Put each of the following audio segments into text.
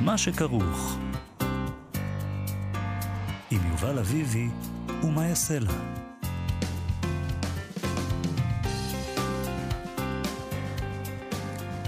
מה שכרוך. עם יובל אביבי ומה יעשה לה.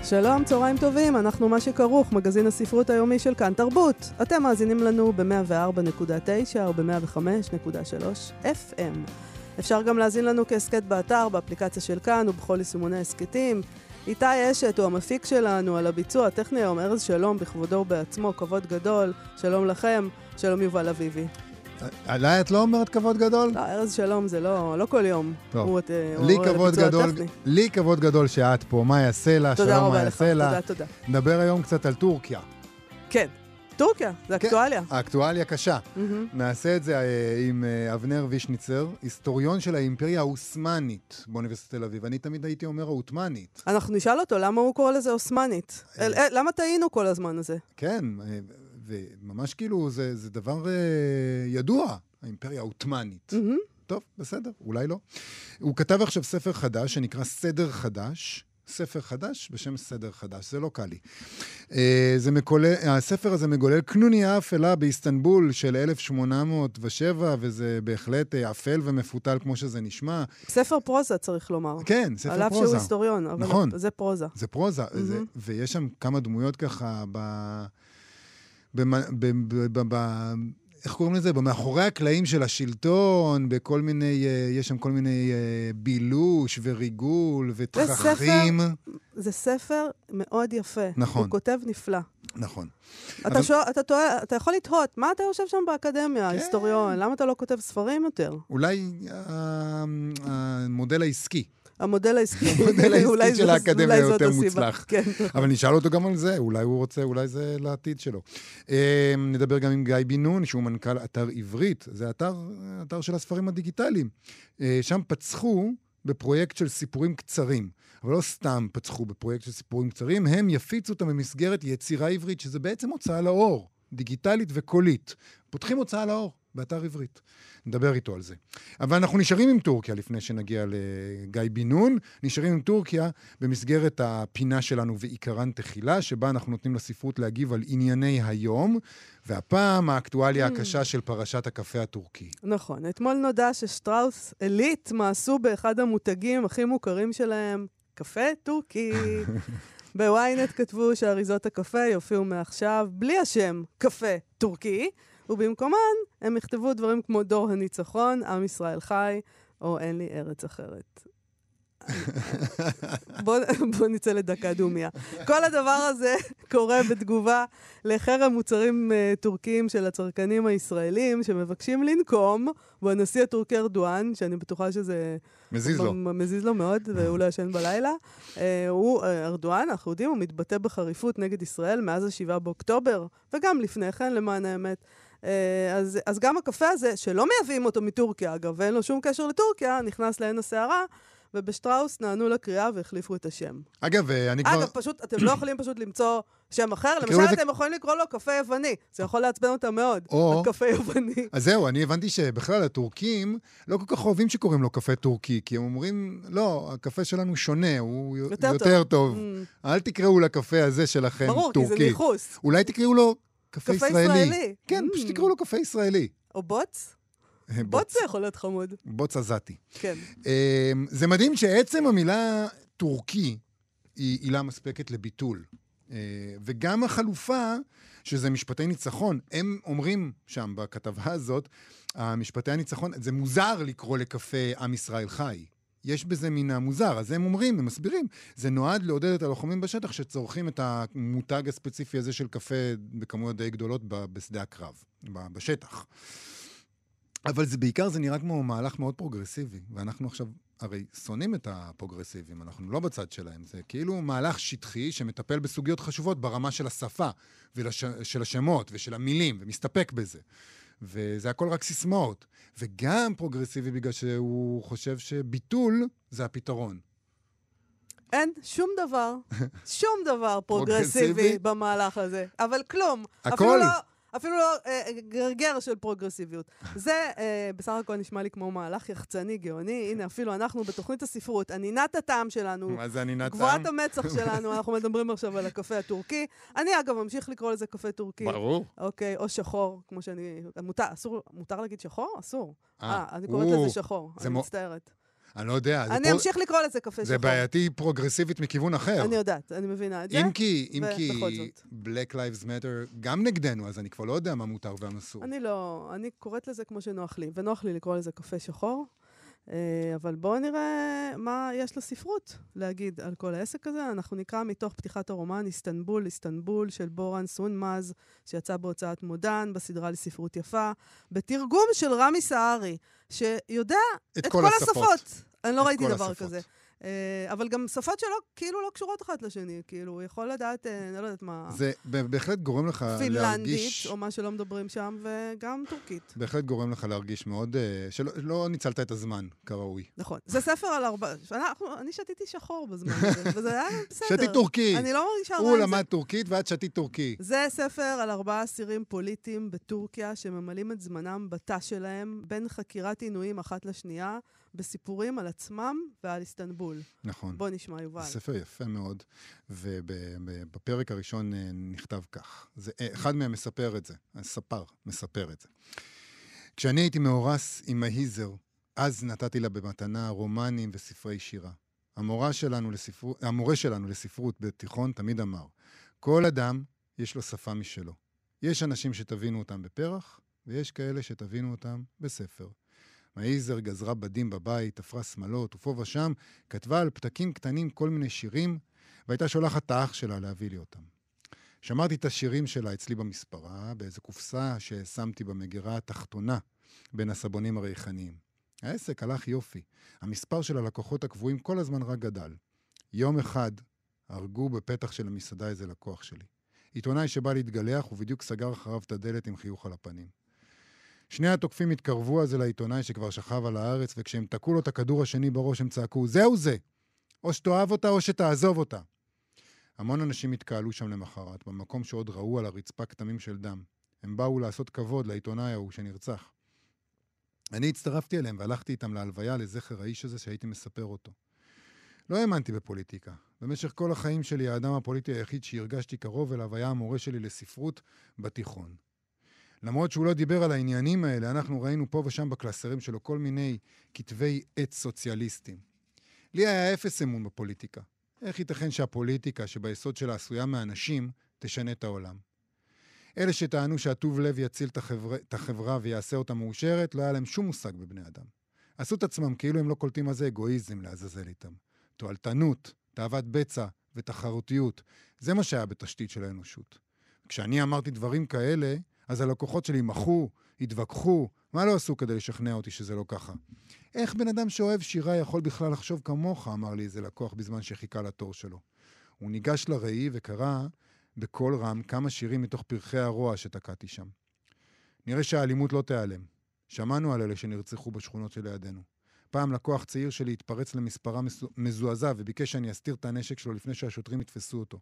שלום, צהריים טובים, אנחנו מה שכרוך, מגזין הספרות היומי של כאן תרבות. אתם מאזינים לנו ב-104.9 או ב-105.3 FM. אפשר גם להאזין לנו כהסכת באתר, באפליקציה של כאן ובכל יישומוני הסכתים. איתי אשת הוא המפיק שלנו על הביצוע הטכני היום, ארז שלום בכבודו ובעצמו, כבוד גדול. שלום לכם, שלום יובל אביבי. עליי את לא אומרת כבוד גדול? לא, ארז שלום זה לא, לא כל יום. טוב. הוא, הוא לי את כבוד גדול, הטכני. לי כבוד גדול שאת פה, מה יעשה לה, תודה שלום מה רבה לך. תודה, תודה. נדבר היום קצת על טורקיה. כן, טורקיה, זה כן. אקטואליה. האקטואליה קשה. מהמם. נעשה את זה אה, עם אה, אבנר וישניצר, היסטוריון של האימפריה העות'מאנית באוניברסיטת תל אביב. אני תמיד הייתי אומר העות'מאנית. אנחנו נשאל אותו למה הוא קורא לזה אוסמנית. אה. אל- למה טעינו כל הזמן הזה? כן, וממש כאילו זה, זה דבר ידוע, האימפריה העות'מאנית. מהמם. טוב, בסדר, אולי לא. הוא כתב עכשיו ספר חדש שנקרא סדר חדש. ספר חדש בשם סדר חדש, זה לא קל לי. אה, זה מקולל, הספר הזה מגולל קנוניה אפלה באיסטנבול של 1807, וזה בהחלט אה, אפל ומפותל כמו שזה נשמע. ספר פרוזה, צריך לומר. כן, ספר על אף פרוזה. שהוא היסטוריון, אבל נכון. זה פרוזה. זה פרוזה, מהמם. זה, ויש שם כמה דמויות ככה ב... במ- ב... ב... ב... ב... איך קוראים לזה? במאחורי הקלעים של השלטון, בכל מיני, אה, יש שם כל מיני אה, בילוש וריגול ותככים. זה ספר מאוד יפה. נכון. הוא כותב נפלא. נכון. אתה, אבל- שואל, אתה, טועה, אתה יכול לתהות, מה אתה יושב שם באקדמיה, כן. ההיסטוריון? למה אתה לא כותב ספרים יותר? אולי אה, המודל העסקי. המודל העסקי. המודל העסקי של האקדמיה יותר. מוצלח. כן. אבל נשאל אותו גם על זה, אולי הוא רוצה, אולי זה לעתיד שלו. אה, נדבר גם עם גיא בן נון, שהוא מנכ"ל אתר עברית, זה אתר, אתר של הספרים הדיגיטליים. אה, שם פצחו בפרויקט של סיפורים קצרים, אבל לא סתם פצחו בפרויקט של סיפורים קצרים, הם יפיצו אותם במסגרת יצירה עברית, שזה בעצם הוצאה לאור, דיגיטלית וקולית. פותחים הוצאה לאור באתר עברית. נדבר איתו על זה. אבל אנחנו נשארים עם טורקיה לפני שנגיע לגיא בן נון. נשארים עם טורקיה במסגרת הפינה שלנו ועיקרן תחילה, שבה אנחנו נותנים לספרות להגיב על ענייני היום, והפעם האקטואליה הקשה של פרשת הקפה הטורקי. נכון. אתמול נודע ששטראוס עילית מעשו באחד המותגים הכי מוכרים שלהם, קפה טורקי. בוויינט כתבו שאריזות הקפה יופיעו מעכשיו בלי השם קפה טורקי, ובמקומן הם יכתבו דברים כמו דור הניצחון, עם ישראל חי, או אין לי ארץ אחרת. בוא, בוא נצא לדקה דומיה. כל הדבר הזה קורה בתגובה לחרם מוצרים uh, טורקיים של הצרכנים הישראלים שמבקשים לנקום בנשיא הטורקי ארדואן, שאני בטוחה שזה מזיז לו. מזיז לו מאוד, והוא לא ישן בלילה. אה, הוא, אה, ארדואן, אנחנו יודעים, הוא מתבטא בחריפות נגד ישראל מאז ה-7 באוקטובר, וגם לפני כן, למען האמת. אה, אז, אז גם הקפה הזה, שלא מייבאים אותו מטורקיה, אגב, ואין לו שום קשר לטורקיה, נכנס לעין הסערה, ובשטראוס נענו לקריאה והחליפו את השם. אגב, אה, אני כבר... אגב, פשוט, אתם לא יכולים פשוט למצוא שם אחר. למשל, אתם יכולים לקרוא לו קפה יווני. זה יכול לעצבן אותם מאוד. או- הקפה יווני. אז זהו, אני הבנתי שבכלל הטורקים לא כל כך אוהבים שקוראים לו קפה טורקי, כי הם אומרים, לא, הקפה שלנו שונה, הוא יותר יותר, טוב. טוב. Mm, אל תקראו לקפה הזה שלכם ברור, כי טורקי. זה ניכוס. אולי תקראו לו קפה קפה ישראלי. ישראלי. כן, Mm. פשוט תקראו לו קפה ישראלי. או בוץ? בוץ זה יכול להיות חמוד. בוץ עזתי. כן. אמ, זה מדהים שעצם המילה טורקי היא עילה מספקת לביטול. אה, וגם החלופה, שזה משפטי ניצחון, הם אומרים שם בכתבה הזאת, המשפטי הניצחון, זה מוזר לקרוא לקפה עם ישראל חי. יש בזה מן המוזר, אז הם אומרים, הם מסבירים, זה נועד לעודד את הלוחמים בשטח שצורכים את המותג הספציפי הזה של קפה בכמויות די גדולות בשדה הקרב, בשטח. אבל זה בעיקר, זה נראה כמו מהלך מאוד פרוגרסיבי, ואנחנו עכשיו הרי שונאים את הפרוגרסיבים, אנחנו לא בצד שלהם. זה כאילו מהלך שטחי שמטפל בסוגיות חשובות ברמה של השפה, ושל השמות, ושל המילים, ומסתפק בזה. וזה הכל רק סיסמאות. וגם פרוגרסיבי בגלל שהוא חושב שביטול זה הפתרון. אין שום דבר, שום דבר פרוגרסיבי? במהלך הזה. אבל כלום. הכל. אפילו לא, אפילו לא אה, גרגר של פרוגרסיביות. זה אה, בסך הכל נשמע לי כמו מהלך יחצני, גאוני. הנה, אפילו אנחנו בתוכנית הספרות, ענינת הטעם שלנו, מה זה ענינת גבוהת טעם? המצח שלנו, אנחנו מדברים עכשיו על הקפה הטורקי. אני, אגב, ממשיך לקרוא לזה קפה טורקי. ברור. אוקיי, או שחור, כמו שאני... מותר, אסור, מותר להגיד שחור? אסור. אה, אה, אני קוראת לזה שחור, אני מצטערת. אני לא יודע. זה אני פרו- אמשיך לקרוא לזה קפה זה שחור. בעייתי פרוגרסיבית מכיוון אחר. אני יודעת, אני מבינה את זה. אם כי, אם כי. Black Lives Matter גם נגדנו, אז אני כבר לא יודע מה מותר ומה אסור. אני לא, אני קוראת לזה כמו שנוח לי, ונוח לי לקרוא לזה קפה שחור. אה, אבל בואו נראה מה יש לספרות להגיד על כל העסק הזה. אנחנו נקרא מתוך פתיחת הרומן איסטנבול, איסטנבול של בורן סונמז, שיצא בהוצאת מודן, בסדרה לספרות יפה, בתרגום של רמי סהרי, שיודע את, כל השפות. השפות. אני לא את ראיתי כל דבר השפות. כזה. אה, אבל גם שפות שלא, כאילו לא קשורות אחת לשני, כאילו, הוא יכול לדעת, אה, אני לא יודעת מה, זה בהחלט גורם לך פינלנדית, להרגיש... או מה שלא מדברים שם, וגם טורקית. בהחלט גורם לך להרגיש מאוד... אה, שלא לא ניצלת את הזמן כראוי. נכון. זה ספר על ארבע... אנחנו- אני שתיתי שחור בזמן הזה, וזה היה בסדר. שתי טורקי. אני לא מרגישה רע הוא עם זה. למד טורקית ואת שתית טורקי. זה ספר על ארבעה אסירים פוליטיים בטורקיה שממלאים את זמנם בתא שלהם בין חקירת עינויים אחת לשנייה, בסיפורים על עצמם ועל איסטנבול. נכון. בוא נשמע, יובל. זה ספר יפה מאוד, ובפרק הראשון אה, נכתב כך. זה, אה, אחד מהם מספר את זה, הספר מספר את זה. כשאני הייתי מאורס עם ההיזר, אז נתתי לה במתנה רומנים וספרי שירה. המורה שלנו לספר... המורה שלנו לספרות בתיכון תמיד אמר, כל אדם יש לו שפה משלו. יש אנשים שתבינו אותם בפרח, ויש כאלה שתבינו אותם בספר. מהיזר גזרה בדים בבית, תפרה שמלות, ופה ושם כתבה על פתקים קטנים כל מיני שירים, והייתה שולחת את האח שלה להביא לי אותם. שמרתי את השירים שלה אצלי במספרה, באיזו קופסה ששמתי במגירה התחתונה בין הסבונים הריחניים. העסק הלך יופי. המספר של הלקוחות הקבועים כל הזמן רק גדל. יום אחד הרגו בפתח של המסעדה איזה לקוח שלי. עיתונאי שבא להתגלח ובדיוק סגר אחריו את הדלת עם חיוך על הפנים. שני התוקפים התקרבו אז אל העיתונאי שכבר שכב על הארץ, וכשהם תקעו לו את הכדור השני בראש הם צעקו, זהו זה! או שתאהב אותה או שתעזוב אותה. המון אנשים התקהלו שם למחרת, במקום שעוד ראו על הרצפה כתמים של דם. הם באו לעשות כבוד לעיתונאי ההוא שנרצח. אני הצטרפתי אליהם והלכתי איתם להלוויה לזכר האיש הזה שהייתי מספר אותו. לא האמנתי בפוליטיקה. במשך כל החיים שלי האדם הפוליטי היחיד שהרגשתי קרוב אליו היה המורה שלי לספרות בתיכון. למרות שהוא לא דיבר על העניינים האלה, אנחנו ראינו פה ושם בקלסרים שלו כל מיני כתבי עת סוציאליסטיים. לי היה אפס אמון בפוליטיקה. איך ייתכן שהפוליטיקה, שביסוד שלה עשויה מאנשים, תשנה את העולם? אלה שטענו שהטוב לב יציל את החברה, את החברה ויעשה אותה מאושרת, לא היה להם שום מושג בבני אדם. עשו את עצמם כאילו הם לא קולטים מה זה אגואיזם לעזאזל איתם. תועלתנות, תאוות בצע ותחרותיות, זה מה שהיה בתשתית של האנושות. כשאני אמרתי דברים כאלה, אז הלקוחות שלי מחו, התווכחו, מה לא עשו כדי לשכנע אותי שזה לא ככה? איך בן אדם שאוהב שירה יכול בכלל לחשוב כמוך, אמר לי איזה לקוח בזמן שחיכה לתור שלו. הוא ניגש לראי וקרא בקול רם כמה שירים מתוך פרחי הרוע שתקעתי שם. נראה שהאלימות לא תיעלם. שמענו על אלה שנרצחו בשכונות שלידינו. פעם לקוח צעיר שלי התפרץ למספרה מזועזע וביקש שאני אסתיר את הנשק שלו לפני שהשוטרים יתפסו אותו.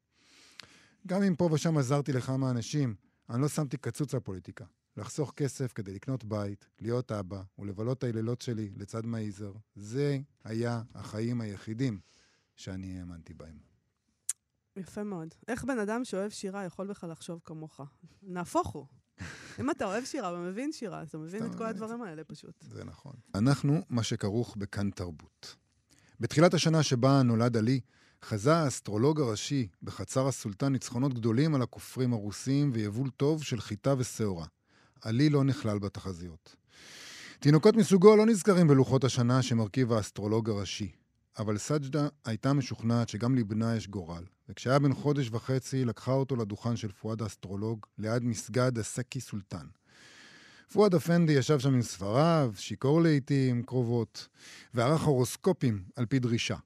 גם אם פה ושם עזרתי לכמה אנשים, אני לא שמתי קצוץ לפוליטיקה. לחסוך כסף כדי לקנות בית, להיות אבא ולבלות את הלילות שלי לצד מייזר, זה היה החיים היחידים שאני האמנתי בהם. יפה מאוד. איך בן אדם שאוהב שירה יכול בכלל לחשוב כמוך? נהפוך הוא. אם אתה אוהב שירה ומבין שירה, אתה מבין את כל הדברים האלה פשוט. זה נכון. אנחנו מה שכרוך בכאן תרבות. בתחילת השנה שבה נולד עלי, חזה האסטרולוג הראשי בחצר הסולטן ניצחונות גדולים על הכופרים הרוסים ויבול טוב של חיטה ושעורה. עלי לא נכלל בתחזיות. תינוקות מסוגו לא נזכרים בלוחות השנה שמרכיב האסטרולוג הראשי, אבל סג'דה הייתה משוכנעת שגם לבנה יש גורל, וכשהיה בן חודש וחצי לקחה אותו לדוכן של פואד האסטרולוג ליד מסגד הסקי סולטן. פואד אפנדי ישב שם עם ספריו, שיכור לעיתים קרובות, וערך הורוסקופים על פי דרישה.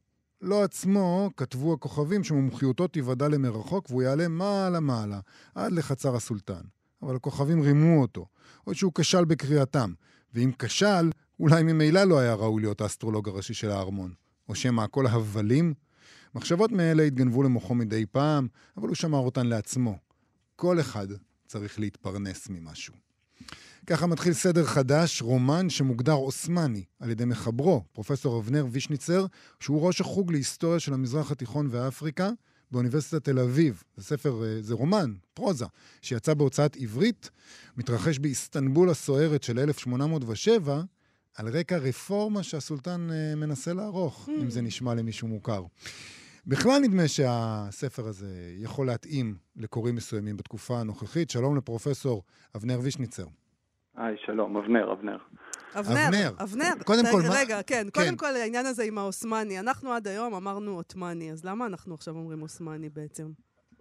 לא עצמו כתבו הכוכבים שמומחיותו תיוודע למרחוק והוא יעלה מעלה-מעלה, עד לחצר הסולטן. אבל הכוכבים רימו אותו, או שהוא כשל בקריאתם, ואם כשל, אולי ממילא לא היה ראוי להיות האסטרולוג הראשי של הארמון. או שמא הכל הבלים? מחשבות מאלה התגנבו למוחו מדי פעם, אבל הוא שמר אותן לעצמו. כל אחד צריך להתפרנס ממשהו. ככה מתחיל סדר חדש, רומן שמוגדר אוסמני על ידי מחברו, פרופסור אבנר וישניצר, שהוא ראש החוג להיסטוריה של המזרח התיכון ואפריקה באוניברסיטת תל אביב. זה ספר, אה, זה רומן, פרוזה, שיצא בהוצאת עברית, מתרחש באיסטנבול הסוערת של 1807, על רקע רפורמה שהסולטן אה, מנסה לערוך, אם זה נשמע למישהו מוכר. בכלל נדמה שהספר הזה יכול להתאים לקוראים מסוימים בתקופה הנוכחית. שלום לפרופסור אבנר וישניצר. היי, שלום, אבנר, אבנר. אבנר, אבנר. אבנר. קודם כל, מה- רגע, כן. כן. קודם כל, העניין הזה עם העות'מאני. אנחנו עד היום אמרנו עות'מאני, אז למה אנחנו עכשיו אומרים עות'מאני בעצם?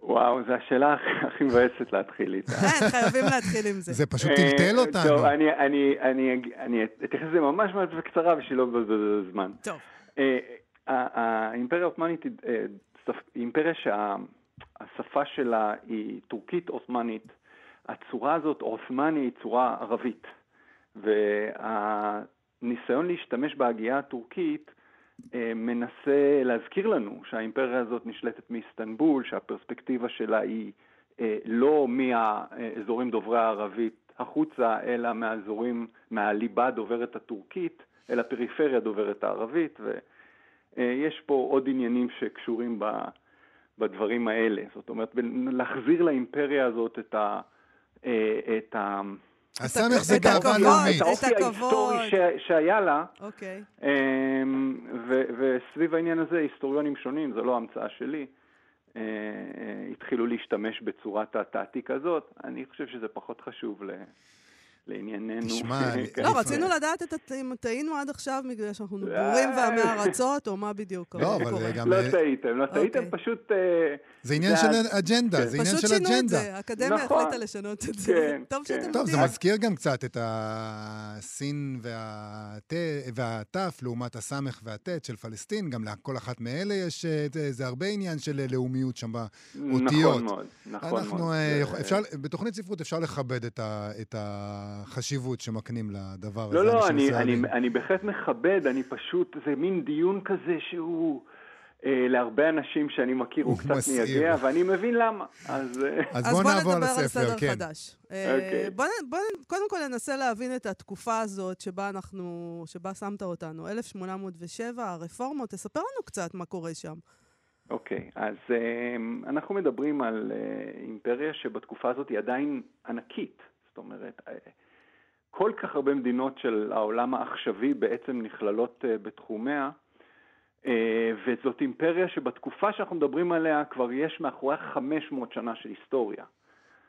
וואו, זו השאלה הכי- מבאסת להתחיל איתה. כן, חייבים להתחיל עם זה. זה פשוט טלטל אה, אותנו. טוב, אני, אני, אני, אני אתייחס לזה ממש ממש בקצרה בשביל לא לבזבז זמן. טוב. אה, ה- האימפריה העות'מאנית היא אה, אימפריה שהשפה שלה היא טורקית עות'מאנית. הצורה הזאת, עות'מאני, היא צורה ערבית. והניסיון להשתמש בהגייה הטורקית אה, מנסה להזכיר לנו שהאימפריה הזאת נשלטת מאיסטנבול, שהפרספקטיבה שלה היא אה, לא מהאזורים דוברי הערבית החוצה, אלא מהאזורים, מהליבה דוברת הטורקית, אל הפריפריה דוברת הערבית, ויש פה עוד עניינים שקשורים בדברים האלה. זאת אומרת, להחזיר לאימפריה הזאת את ה... אה, את ה הסמך זה גאווה לאומית. את האופי. ההיסטורי ש- שהיה לה, אוקיי. אמ, ו- וסביב העניין הזה היסטוריונים שונים, זו לא המצאה שלי, אה, אה, התחילו להשתמש בצורת התעתיק הזאת. אני חושב שזה פחות חשוב ל- לענייננו. תשמע, כן. לא, רצינו לדעת את הת- אם טעינו עד עכשיו בגלל שאנחנו אה. בורים ועמי ארצות, או מה בדיוק לא, אבל קורה. גם... לא אה, טעיתם, לא טעיתם, אוקיי. פשוט... אה, זה עניין של ה- אג'נדה, כן. זה עניין פשוט של שינו את אג'נדה. זה, האקדמיה נכון. החליטה לשנות את זה. כן, טוב כן. שאתם טוב, זה יודעים. מזכיר גם קצת את הסין והתף לעומת הסמך והטית של פלסטין, גם לכל אחת מאלה יש, זה- הרבה עניין של לאומיות שם באותיות. נכון מאוד, נכון אנחנו, מאוד. אפשר, בתוכנית ספרות אפשר לכבד את, ה, את החשיבות שמקנים לדבר הזה. לא, לא, אני, אני, מסוימים. אני בהחלט מכבד, אני פשוט, זה מין דיון כזה שהוא אה, להרבה אנשים שאני מכיר הוא הוא קצת. מייגע, ואני מבין למה. אז אה, אז אז בואו בוא נעבור נדבר על לספר, סדר כן. חדש. אה, אוקיי. בוא בוא קודם כל ננסה להבין את התקופה הזאת שבה אנחנו, שבה שמת אותנו, 1807, הרפורמות, תספר לנו קצת מה קורה שם. אוקיי, אז אה, אנחנו מדברים על אה, אימפריה שבתקופה הזאת היא עדיין ענקית. זאת אומרת, כל כך הרבה מדינות של העולם העכשווי בעצם נכללות אה, בתחומיה, אה, וזאת אימפריה שבתקופה שאנחנו מדברים עליה כבר יש מאחוריה 500 שנה של היסטוריה.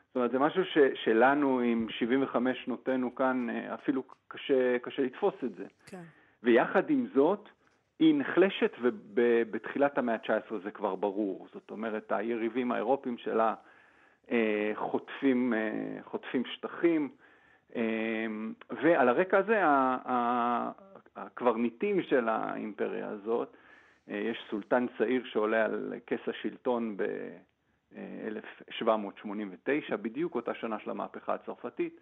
זאת אומרת, זה משהו ש, שלנו עם 75 שנותינו כאן אה, אפילו קשה, קשה לתפוס את זה. כן. ויחד עם זאת, היא נחלשת, ובתחילת המאה ה-19 זה כבר ברור. זאת אומרת, היריבים האירופים שלה חוטפים, חוטפים שטחים, ועל הרקע הזה הקברניטים של האימפריה הזאת, אה, יש סולטן צעיר שעולה על כס השלטון ב-1789, בדיוק אותה שנה של המהפכה הצרפתית,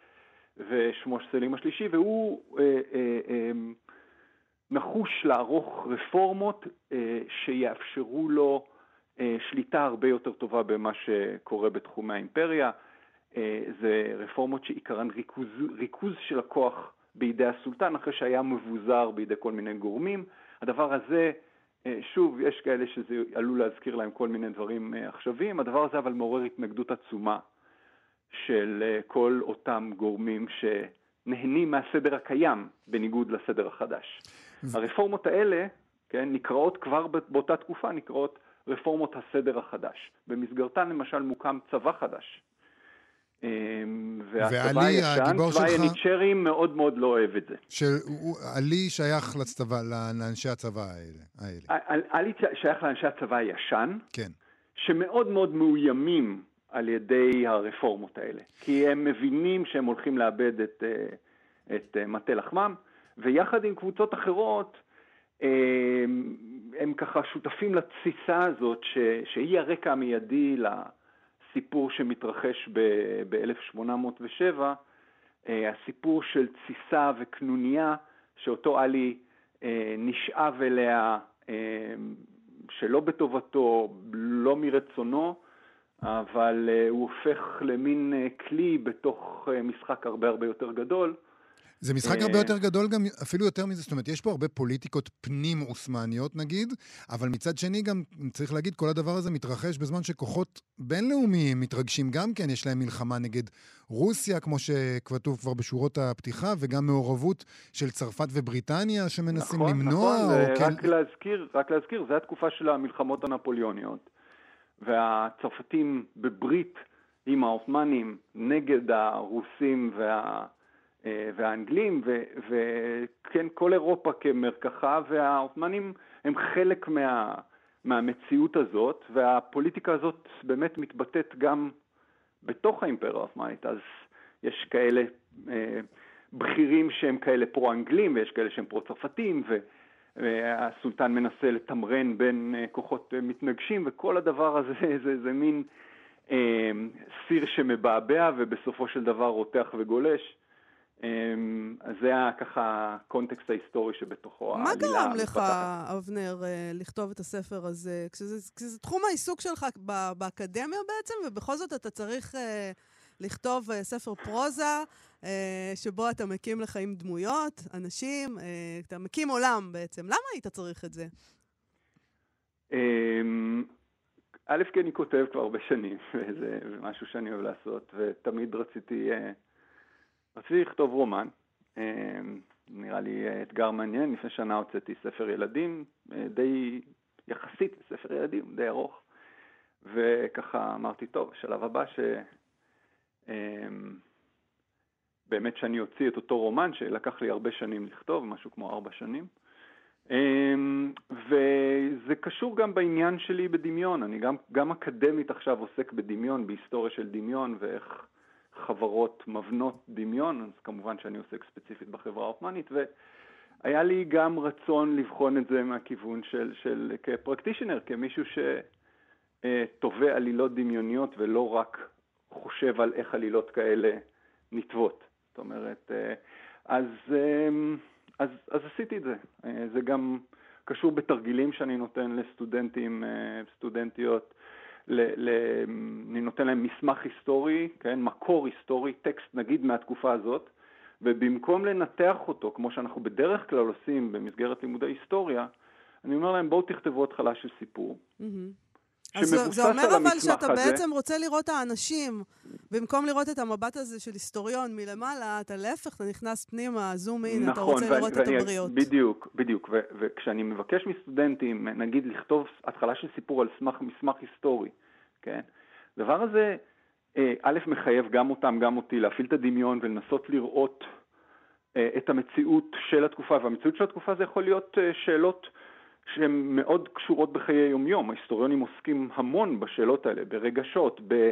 ושמו סלים השלישי, והוא אה, אה, אה, נחוש לערוך רפורמות אה, שיאפשרו לו אה, שליטה הרבה יותר טובה במה שקורה בתחומי האימפריה. אה, זה רפורמות שעיקרן ריכוז, ריכוז של הכוח בידי הסולטן אחרי שהיה מבוזר בידי כל מיני גורמים. הדבר הזה, אה, שוב, יש כאלה שזה עלול להזכיר להם כל מיני דברים אה, עכשוויים, הדבר הזה אבל מעורר התנגדות עצומה של כל אותם גורמים שנהנים מהסדר הקיים בניגוד לסדר החדש. הרפורמות האלה, כן, נקראות כבר באותה תקופה, נקראות רפורמות הסדר החדש. במסגרתן למשל מוקם צבא חדש. אמ, והצבא ועלי, הישן, צבא היניצ'רים מאוד מאוד לא אוהב את זה. שעלי שייך לצבא, לאנשי הצבא האלה. האלה. עלי שייך לאנשי הצבא הישן, כן. שמאוד מאוד מאוימים על ידי הרפורמות האלה. כי הם מבינים שהם הולכים לאבד את, את מטה לחמם, ויחד עם קבוצות אחרות, הם, הם ככה שותפים לתסיסה הזאת, ש, שהיא הרקע המיידי לסיפור שמתרחש ב-1807, הסיפור של תסיסה וקנוניה, שאותו עלי נשאב אליה שלא בטובתו, לא מרצונו, אבל הוא הופך למין כלי בתוך משחק הרבה הרבה יותר גדול. זה משחק הרבה יותר גדול גם, אפילו יותר מזה, זאת אומרת, יש פה הרבה פוליטיקות פנים-אוסמניות נגיד, אבל מצד שני גם, צריך להגיד, כל הדבר הזה מתרחש בזמן שכוחות בינלאומיים מתרגשים גם כן, יש להם מלחמה נגד רוסיה, כמו שכתוב כבר בשורות הפתיחה, וגם מעורבות של צרפת ובריטניה שמנסים נכון, למנוע. נכון, רק כן... להזכיר, רק להזכיר, זו התקופה של המלחמות הנפוליוניות, והצרפתים בברית עם העות'מאנים נגד הרוסים וה... והאנגלים, וכן, כל אירופה כמרקחה, והעות'מאנים הם חלק מה, מהמציאות הזאת, והפוליטיקה הזאת באמת מתבטאת גם בתוך האימפריה העות'מאנית. אז יש כאלה אה, בכירים שהם כאלה פרו-אנגלים, ויש כאלה שהם פרו-צרפתים, והסולטן מנסה לתמרן בין אה, כוחות אה, מתנגשים, וכל הדבר הזה זה, זה, זה מין אה, סיר שמבעבע, ובסופו של דבר רותח וגולש. אז זה היה ככה הקונטקסט ההיסטורי שבתוכו מה גרם לך, אבנר, לכתוב את הספר הזה? כשזה, כשזה תחום העיסוק שלך באקדמיה בעצם, ובכל זאת אתה צריך לכתוב ספר פרוזה, שבו אתה מקים עם דמויות, אנשים, אתה מקים עולם בעצם. למה היית צריך את זה? א', כי אני כותב כבר הרבה שנים, וזה משהו שאני אוהב לעשות, ותמיד רציתי... רציתי לכתוב רומן, אמ, נראה לי אתגר מעניין, לפני שנה הוצאתי ספר ילדים, אה, די יחסית ספר ילדים, די ארוך, וככה אמרתי, טוב, השלב הבא ש... אמ, באמת שאני אוציא את אותו רומן שלקח לי הרבה שנים לכתוב, משהו כמו ארבע שנים. אמ, וזה קשור גם בעניין שלי בדמיון, אני גם, גם אקדמית עכשיו עוסק בדמיון, בהיסטוריה של דמיון ואיך חברות מבנות דמיון, אז כמובן שאני עוסק ספציפית בחברה העות'מאנית, והיה לי גם רצון לבחון את זה מהכיוון של, של כפרקטישנר, כמישהו שטווה עלילות דמיוניות ולא רק חושב על איך עלילות כאלה נטוות. זאת אומרת, אז, אז, אז עשיתי את זה. זה גם קשור בתרגילים שאני נותן לסטודנטים, סטודנטיות, ל, ל, אני נותן להם מסמך היסטורי, כן, מקור היסטורי, טקסט נגיד מהתקופה הזאת, ובמקום לנתח אותו, כמו שאנחנו בדרך כלל עושים במסגרת לימודי היסטוריה, אני אומר להם, בואו תכתבו התחלה של סיפור. Mm-hmm. אז זה אומר אבל שאתה הזה, בעצם רוצה לראות האנשים, במקום לראות את המבט הזה של היסטוריון מלמעלה, אתה להפך, אתה נכנס פנימה, זום אין, נכון, אתה רוצה ואני, לראות ואני, את הבריות. בדיוק, בדיוק. ו- וכשאני מבקש מסטודנטים, נגיד, לכתוב התחלה של סיפור על סמך מסמך היסטורי, כן? הדבר הזה, אה, א', מחייב גם אותם, גם אותי, להפעיל את הדמיון ולנסות לראות אה, את המציאות של התקופה, והמציאות של התקופה זה יכול להיות אה, שאלות שהן מאוד קשורות בחיי יומיום. ההיסטוריונים עוסקים המון בשאלות האלה, ברגשות, ב,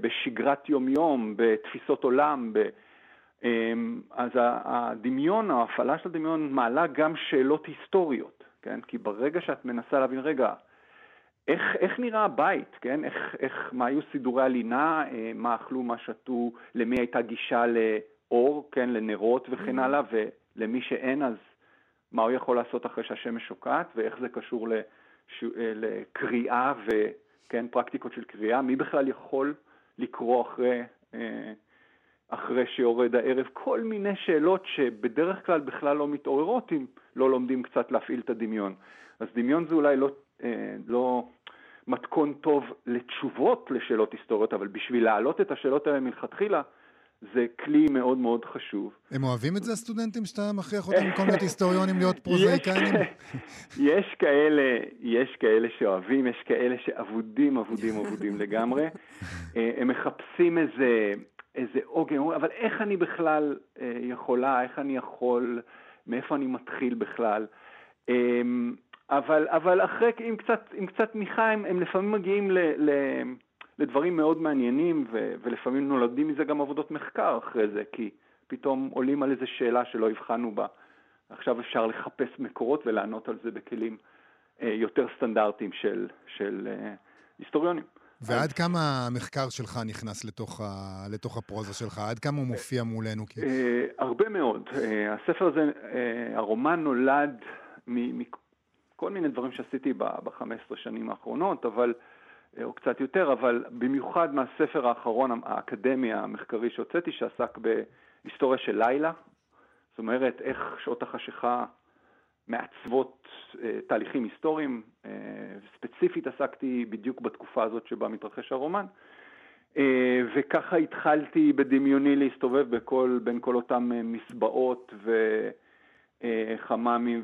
בשגרת יומיום, בתפיסות עולם. ב, אמ, אז הדמיון, ההפעלה של הדמיון מעלה גם שאלות היסטוריות, כן? כי ברגע שאת מנסה להבין, רגע, איך, איך נראה הבית, כן? איך, איך, מה היו סידורי הלינה, אה, מה אכלו, מה שתו, למי הייתה גישה לאור, כן? לנרות וכן mm-hmm. הלאה, ולמי שאין אז מה הוא יכול לעשות אחרי שהשמש שוקעת, ואיך זה קשור לש... אה, לקריאה וכן, פרקטיקות של קריאה, מי בכלל יכול לקרוא אחרי, אה, אחרי שיורד הערב, כל מיני שאלות שבדרך כלל בכלל לא מתעוררות אם לא לומדים קצת להפעיל את הדמיון. אז דמיון זה אולי לא, אה, לא מתכון טוב לתשובות לשאלות היסטוריות, אבל בשביל להעלות את השאלות האלה מלכתחילה, זה כלי מאוד מאוד חשוב. הם אוהבים את זה, הסטודנטים, שאתה מכריח אותם במקום להיות היסטוריונים להיות פרוזאיקנים? יש כאלה, יש כאלה שאוהבים, יש כאלה שאבודים, אבודים, אבודים לגמרי. אה, הם מחפשים איזה, איזה עוגן, אבל איך אני בכלל אה, יכולה, איך אני יכול, מאיפה אני מתחיל בכלל? אמ, אבל, אבל אחרי, עם קצת, עם קצת תמיכה, הם, הם לפעמים מגיעים ל... ל לדברים מאוד מעניינים, ו- ולפעמים נולדים מזה גם עבודות מחקר אחרי זה, כי פתאום עולים על איזו שאלה שלא הבחנו בה. עכשיו אפשר לחפש מקורות ולענות על זה בכלים אה, יותר סטנדרטיים של, של אה, היסטוריונים. ועד כמה המחקר שלך נכנס לתוך, ה... לתוך הפרוזה שלך? עד כמה הוא מופיע מולנו? כי... אה, הרבה מאוד. אה, הספר הזה, אה, הרומן נולד מכל מיני דברים שעשיתי ב-15 שנים האחרונות, אבל, או קצת יותר, אבל במיוחד מהספר האחרון האקדמי המחקרי שהוצאתי, שעסק בהיסטוריה של לילה. זאת אומרת, איך שעות החשיכה מעצבות אה, תהליכים היסטוריים. אה, ספציפית עסקתי בדיוק בתקופה הזאת שבה מתרחש הרומן. אה, וככה התחלתי בדמיוני להסתובב בכל, בין כל אותם אה, מסבעות אה,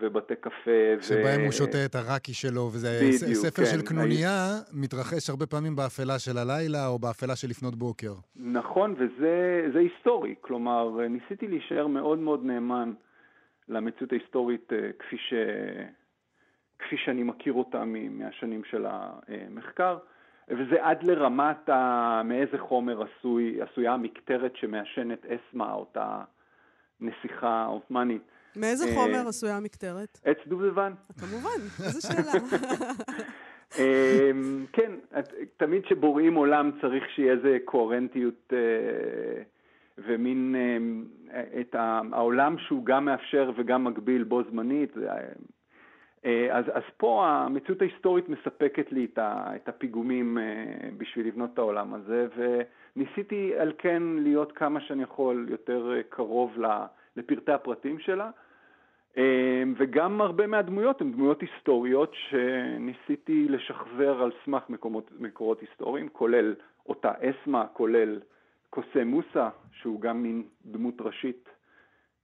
ובתי קפה. שבהם ו... הוא שותה את הרקי שלו, וזה בדיוק, ספר כן. של קנוניה, I... מתרחש הרבה פעמים באפלה של הלילה או באפלה של לפנות בוקר. נכון, וזה היסטורי. כלומר, ניסיתי להישאר מאוד מאוד נאמן למציאות ההיסטורית אה, כפי, ש... כפי שאני מכיר אותה מהשנים של המחקר, וזה עד לרמת ה... מאיזה חומר עשוי, עשויה המקטרת שמעשנת אסמה, אותה נסיכה עות'מאנית. מאיזה אה, חומר עשויה המקטרת? עץ דובדבן. כמובן, איזו שאלה. אה, כן, תמיד כשבוראים עולם צריך שיהיה איזה קוהרנטיות ומין אה, את העולם שהוא גם מאפשר וגם מגביל בו זמנית. אה, אז, אז פה המציאות ההיסטורית מספקת לי את הפיגומים אה, בשביל לבנות את העולם הזה, וניסיתי על כן להיות כמה שאני יכול יותר קרוב לפרטי הפרטים שלה. וגם הרבה מהדמויות הן דמויות היסטוריות שניסיתי לשחזר על סמך מקומות, מקורות היסטוריים, כולל אותה אסמה, כולל קוסם מוסא, שהוא גם מין דמות ראשית.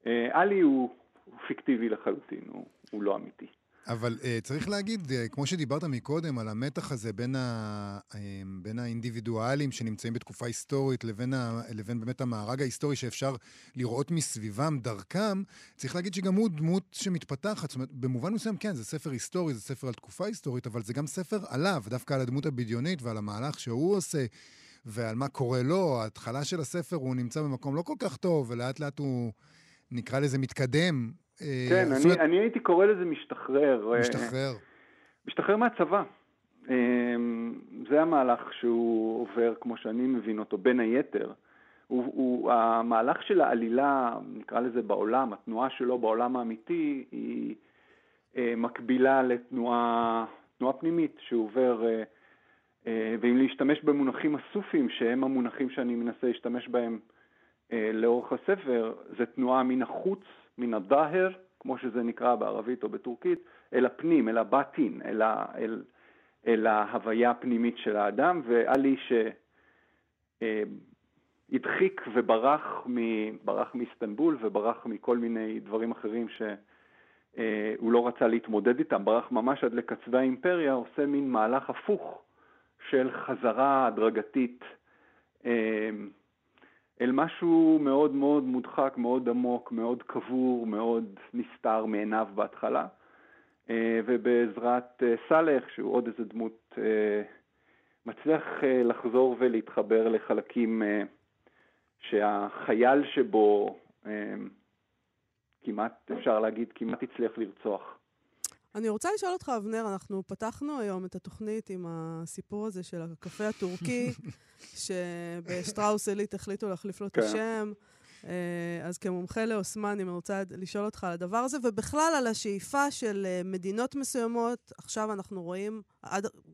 אה, עלי הוא, הוא פיקטיבי לחלוטין, הוא, הוא לא אמיתי. אבל uh, צריך להגיד, uh, כמו שדיברת מקודם, על המתח הזה בין, ה, uh, בין האינדיבידואלים שנמצאים בתקופה היסטורית לבין, ה, לבין באמת המארג ההיסטורי שאפשר לראות מסביבם, דרכם, צריך להגיד שגם הוא דמות שמתפתחת. זאת אומרת, במובן מסוים, כן, זה ספר היסטורי, זה ספר על תקופה היסטורית, אבל זה גם ספר עליו, דווקא על הדמות הבדיונית ועל המהלך שהוא עושה. ועל מה קורה לו, ההתחלה של הספר הוא נמצא במקום לא כל כך טוב, ולאט לאט הוא, נקרא לזה, מתקדם. אה, כן, אני, אומרת... אני הייתי קורא לזה משתחרר. אה, משתחרר. משתחרר מהצבא. אה, זה המהלך שהוא עובר, כמו שאני מבין אותו, בין היתר. הוא, הוא, המהלך של העלילה, נקרא לזה בעולם, התנועה שלו בעולם האמיתי, היא מקבילה לתנועה פנימית שהוא עובר אה, ואם להשתמש במונחים הסופיים, שהם המונחים שאני מנסה להשתמש בהם אה, לאורך הספר, זה תנועה מן החוץ, מן הדהר, כמו שזה נקרא בערבית או בטורקית, אל הפנים, אל הבטין, אל, ה, אל, אל ההוויה הפנימית של האדם, ועלי שהדחיק אה, וברח מ, ברח מאיסטנבול וברח מכל מיני דברים אחרים שהוא לא רצה להתמודד איתם, ברח ממש עד לקצווי האימפריה, עושה מין מהלך הפוך של חזרה הדרגתית אמ, אל משהו מאוד מאוד מודחק, מאוד עמוק, מאוד קבור, מאוד נסתר מעיניו בהתחלה. אה, ובעזרת אה, סאלח, שהוא עוד איזה דמות, אה, מצליח לחזור ולהתחבר לחלקים שהחייל שבו כמעט, אפשר להגיד, כמעט הצליח לרצוח. אני רוצה לשאול אותך, אבנר, אנחנו פתחנו היום את התוכנית עם הסיפור הזה של הקפה הטורקי, שבשטראוס עילית החליטו להחליף לו את כן. השם. אה, אז כמומחה לאוסמן, אני רוצה לשאול אותך על הדבר הזה, ובכלל על השאיפה של אה, מדינות מסוימות, עכשיו אנחנו רואים,